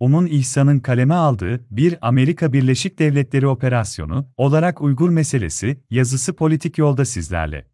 Um'un İhsan'ın kaleme aldığı bir Amerika Birleşik Devletleri operasyonu olarak Uygur meselesi yazısı politik yolda sizlerle.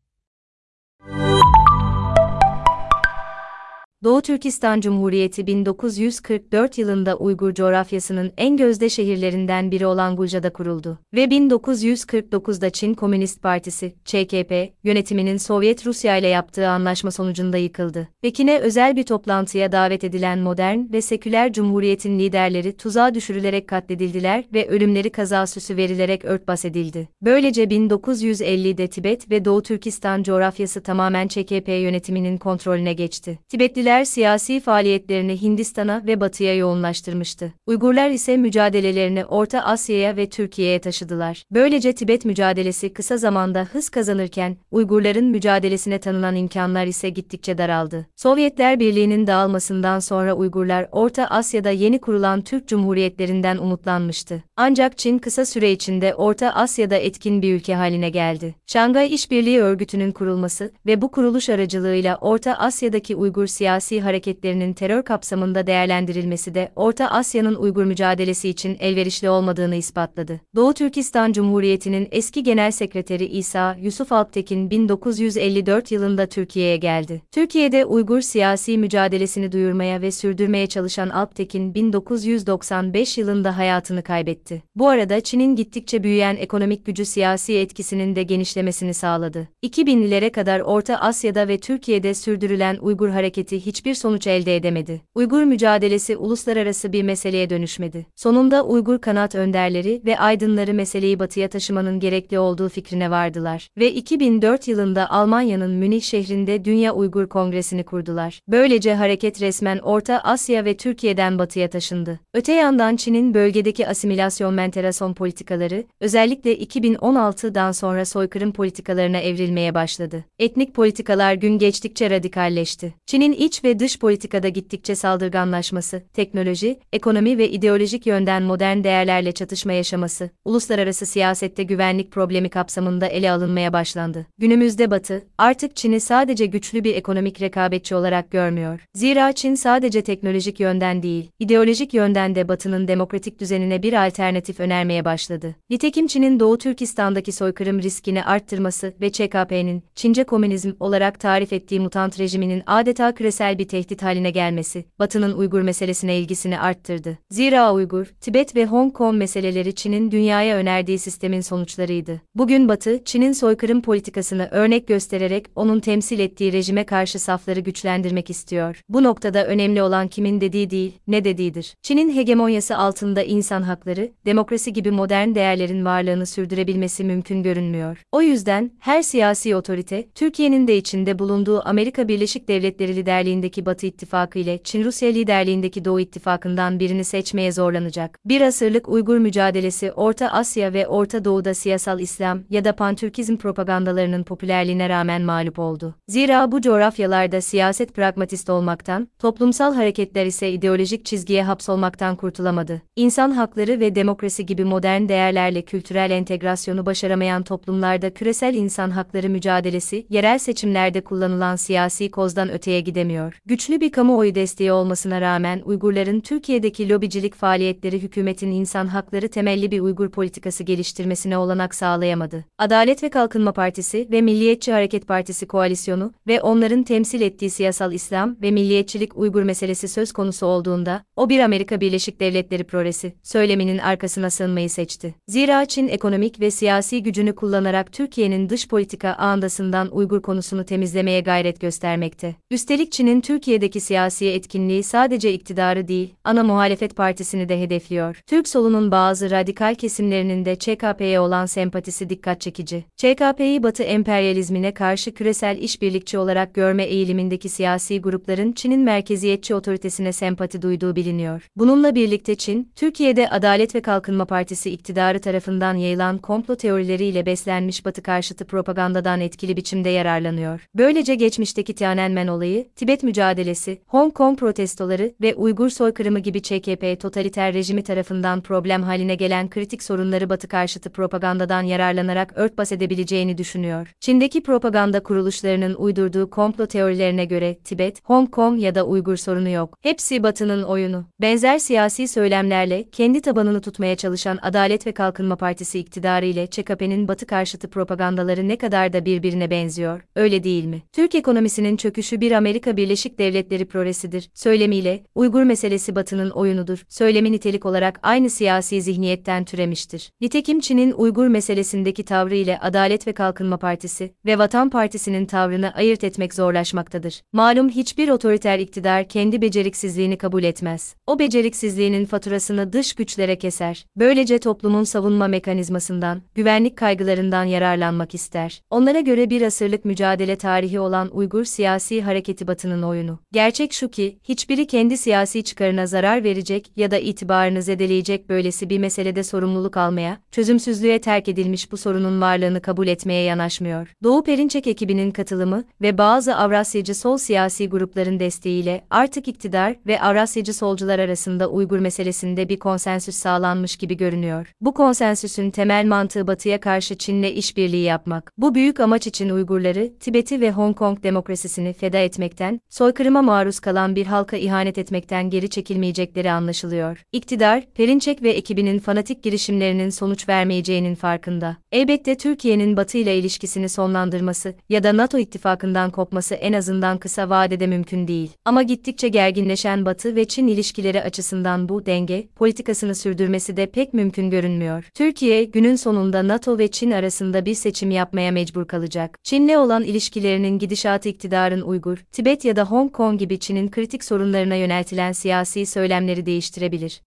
Doğu Türkistan Cumhuriyeti 1944 yılında Uygur coğrafyasının en gözde şehirlerinden biri olan Gulca'da kuruldu ve 1949'da Çin Komünist Partisi, ÇKP, yönetiminin Sovyet Rusya ile yaptığı anlaşma sonucunda yıkıldı. Pekin'e özel bir toplantıya davet edilen modern ve seküler cumhuriyetin liderleri tuzağa düşürülerek katledildiler ve ölümleri kazasüsü verilerek örtbas edildi. Böylece 1950'de Tibet ve Doğu Türkistan coğrafyası tamamen ÇKP yönetiminin kontrolüne geçti. Tibetliler Türkler siyasi faaliyetlerini Hindistan'a ve Batı'ya yoğunlaştırmıştı. Uygurlar ise mücadelelerini Orta Asya'ya ve Türkiye'ye taşıdılar. Böylece Tibet mücadelesi kısa zamanda hız kazanırken, Uygurların mücadelesine tanınan imkanlar ise gittikçe daraldı. Sovyetler Birliği'nin dağılmasından sonra Uygurlar Orta Asya'da yeni kurulan Türk Cumhuriyetlerinden umutlanmıştı. Ancak Çin kısa süre içinde Orta Asya'da etkin bir ülke haline geldi. Şangay İşbirliği Örgütü'nün kurulması ve bu kuruluş aracılığıyla Orta Asya'daki Uygur siyasi siyasi hareketlerinin terör kapsamında değerlendirilmesi de Orta Asya'nın Uygur mücadelesi için elverişli olmadığını ispatladı. Doğu Türkistan Cumhuriyeti'nin eski Genel Sekreteri İsa Yusuf Alptekin 1954 yılında Türkiye'ye geldi. Türkiye'de Uygur siyasi mücadelesini duyurmaya ve sürdürmeye çalışan Alptekin 1995 yılında hayatını kaybetti. Bu arada Çin'in gittikçe büyüyen ekonomik gücü siyasi etkisinin de genişlemesini sağladı. 2000'lilere kadar Orta Asya'da ve Türkiye'de sürdürülen Uygur hareketi hiçbir sonuç elde edemedi. Uygur mücadelesi uluslararası bir meseleye dönüşmedi. Sonunda Uygur kanat önderleri ve aydınları meseleyi batıya taşımanın gerekli olduğu fikrine vardılar ve 2004 yılında Almanya'nın Münih şehrinde Dünya Uygur Kongresi'ni kurdular. Böylece hareket resmen Orta Asya ve Türkiye'den batıya taşındı. Öte yandan Çin'in bölgedeki asimilasyon menterasyon politikaları, özellikle 2016'dan sonra soykırım politikalarına evrilmeye başladı. Etnik politikalar gün geçtikçe radikalleşti. Çin'in iç ve dış politikada gittikçe saldırganlaşması, teknoloji, ekonomi ve ideolojik yönden modern değerlerle çatışma yaşaması, uluslararası siyasette güvenlik problemi kapsamında ele alınmaya başlandı. Günümüzde Batı, artık Çin'i sadece güçlü bir ekonomik rekabetçi olarak görmüyor. Zira Çin sadece teknolojik yönden değil, ideolojik yönden de Batı'nın demokratik düzenine bir alternatif önermeye başladı. Nitekim Çin'in Doğu Türkistan'daki soykırım riskini arttırması ve ÇKP'nin, Çince komünizm olarak tarif ettiği mutant rejiminin adeta küresel küresel bir tehdit haline gelmesi, Batı'nın Uygur meselesine ilgisini arttırdı. Zira Uygur, Tibet ve Hong Kong meseleleri Çin'in dünyaya önerdiği sistemin sonuçlarıydı. Bugün Batı, Çin'in soykırım politikasını örnek göstererek onun temsil ettiği rejime karşı safları güçlendirmek istiyor. Bu noktada önemli olan kimin dediği değil, ne dediğidir. Çin'in hegemonyası altında insan hakları, demokrasi gibi modern değerlerin varlığını sürdürebilmesi mümkün görünmüyor. O yüzden her siyasi otorite, Türkiye'nin de içinde bulunduğu Amerika Birleşik Devletleri liderliği liderliğindeki Batı İttifakı ile Çin-Rusya liderliğindeki Doğu İttifakı'ndan birini seçmeye zorlanacak. Bir asırlık Uygur mücadelesi Orta Asya ve Orta Doğu'da siyasal İslam ya da pantürkizm propagandalarının popülerliğine rağmen mağlup oldu. Zira bu coğrafyalarda siyaset pragmatist olmaktan, toplumsal hareketler ise ideolojik çizgiye hapsolmaktan kurtulamadı. İnsan hakları ve demokrasi gibi modern değerlerle kültürel entegrasyonu başaramayan toplumlarda küresel insan hakları mücadelesi, yerel seçimlerde kullanılan siyasi kozdan öteye gidemiyor görünüyor. Güçlü bir kamuoyu desteği olmasına rağmen Uygurların Türkiye'deki lobicilik faaliyetleri hükümetin insan hakları temelli bir Uygur politikası geliştirmesine olanak sağlayamadı. Adalet ve Kalkınma Partisi ve Milliyetçi Hareket Partisi koalisyonu ve onların temsil ettiği siyasal İslam ve milliyetçilik Uygur meselesi söz konusu olduğunda, o bir Amerika Birleşik Devletleri projesi, söyleminin arkasına sığınmayı seçti. Zira Çin ekonomik ve siyasi gücünü kullanarak Türkiye'nin dış politika ağındasından Uygur konusunu temizlemeye gayret göstermekte. Üstelik Çin'in Parti'nin Türkiye'deki siyasi etkinliği sadece iktidarı değil, ana muhalefet partisini de hedefliyor. Türk solunun bazı radikal kesimlerinin de ÇKP'ye olan sempatisi dikkat çekici. ÇKP'yi Batı emperyalizmine karşı küresel işbirlikçi olarak görme eğilimindeki siyasi grupların Çin'in merkeziyetçi otoritesine sempati duyduğu biliniyor. Bununla birlikte Çin, Türkiye'de Adalet ve Kalkınma Partisi iktidarı tarafından yayılan komplo teorileriyle beslenmiş Batı karşıtı propagandadan etkili biçimde yararlanıyor. Böylece geçmişteki Tiananmen olayı, Tibet mücadelesi, Hong Kong protestoları ve Uygur soykırımı gibi ÇKP totaliter rejimi tarafından problem haline gelen kritik sorunları Batı karşıtı propagandadan yararlanarak örtbas edebileceğini düşünüyor. Çin'deki propaganda kuruluşlarının uydurduğu komplo teorilerine göre Tibet, Hong Kong ya da Uygur sorunu yok. Hepsi Batı'nın oyunu. Benzer siyasi söylemlerle kendi tabanını tutmaya çalışan Adalet ve Kalkınma Partisi iktidarı ile ÇKP'nin Batı karşıtı propagandaları ne kadar da birbirine benziyor, öyle değil mi? Türk ekonomisinin çöküşü bir Amerika Birleşik Devletleri projesidir. Söylemiyle, Uygur meselesi Batı'nın oyunudur. Söylemi nitelik olarak aynı siyasi zihniyetten türemiştir. Nitekim Çin'in Uygur meselesindeki tavrı ile Adalet ve Kalkınma Partisi ve Vatan Partisi'nin tavrını ayırt etmek zorlaşmaktadır. Malum hiçbir otoriter iktidar kendi beceriksizliğini kabul etmez. O beceriksizliğinin faturasını dış güçlere keser. Böylece toplumun savunma mekanizmasından, güvenlik kaygılarından yararlanmak ister. Onlara göre bir asırlık mücadele tarihi olan Uygur siyasi hareketi Batı'nın oyunu. Gerçek şu ki, hiçbiri kendi siyasi çıkarına zarar verecek ya da itibarını zedeleyecek böylesi bir meselede sorumluluk almaya, çözümsüzlüğe terk edilmiş bu sorunun varlığını kabul etmeye yanaşmıyor. Doğu Perinçek ekibinin katılımı ve bazı Avrasyacı sol siyasi grupların desteğiyle artık iktidar ve Avrasyacı solcular arasında Uygur meselesinde bir konsensüs sağlanmış gibi görünüyor. Bu konsensüsün temel mantığı Batı'ya karşı Çin'le işbirliği yapmak. Bu büyük amaç için Uygurları, Tibet'i ve Hong Kong demokrasisini feda etmekten, soykırıma maruz kalan bir halka ihanet etmekten geri çekilmeyecekleri anlaşılıyor. İktidar, Perinçek ve ekibinin fanatik girişimlerinin sonuç vermeyeceğinin farkında. Elbette Türkiye'nin Batı ile ilişkisini sonlandırması ya da NATO ittifakından kopması en azından kısa vadede mümkün değil. Ama gittikçe gerginleşen Batı ve Çin ilişkileri açısından bu denge politikasını sürdürmesi de pek mümkün görünmüyor. Türkiye, günün sonunda NATO ve Çin arasında bir seçim yapmaya mecbur kalacak. Çin'le olan ilişkilerinin gidişatı iktidarın Uygur, Tibet da Hong Kong gibi Çin'in kritik sorunlarına yöneltilen siyasi söylemleri değiştirebilir.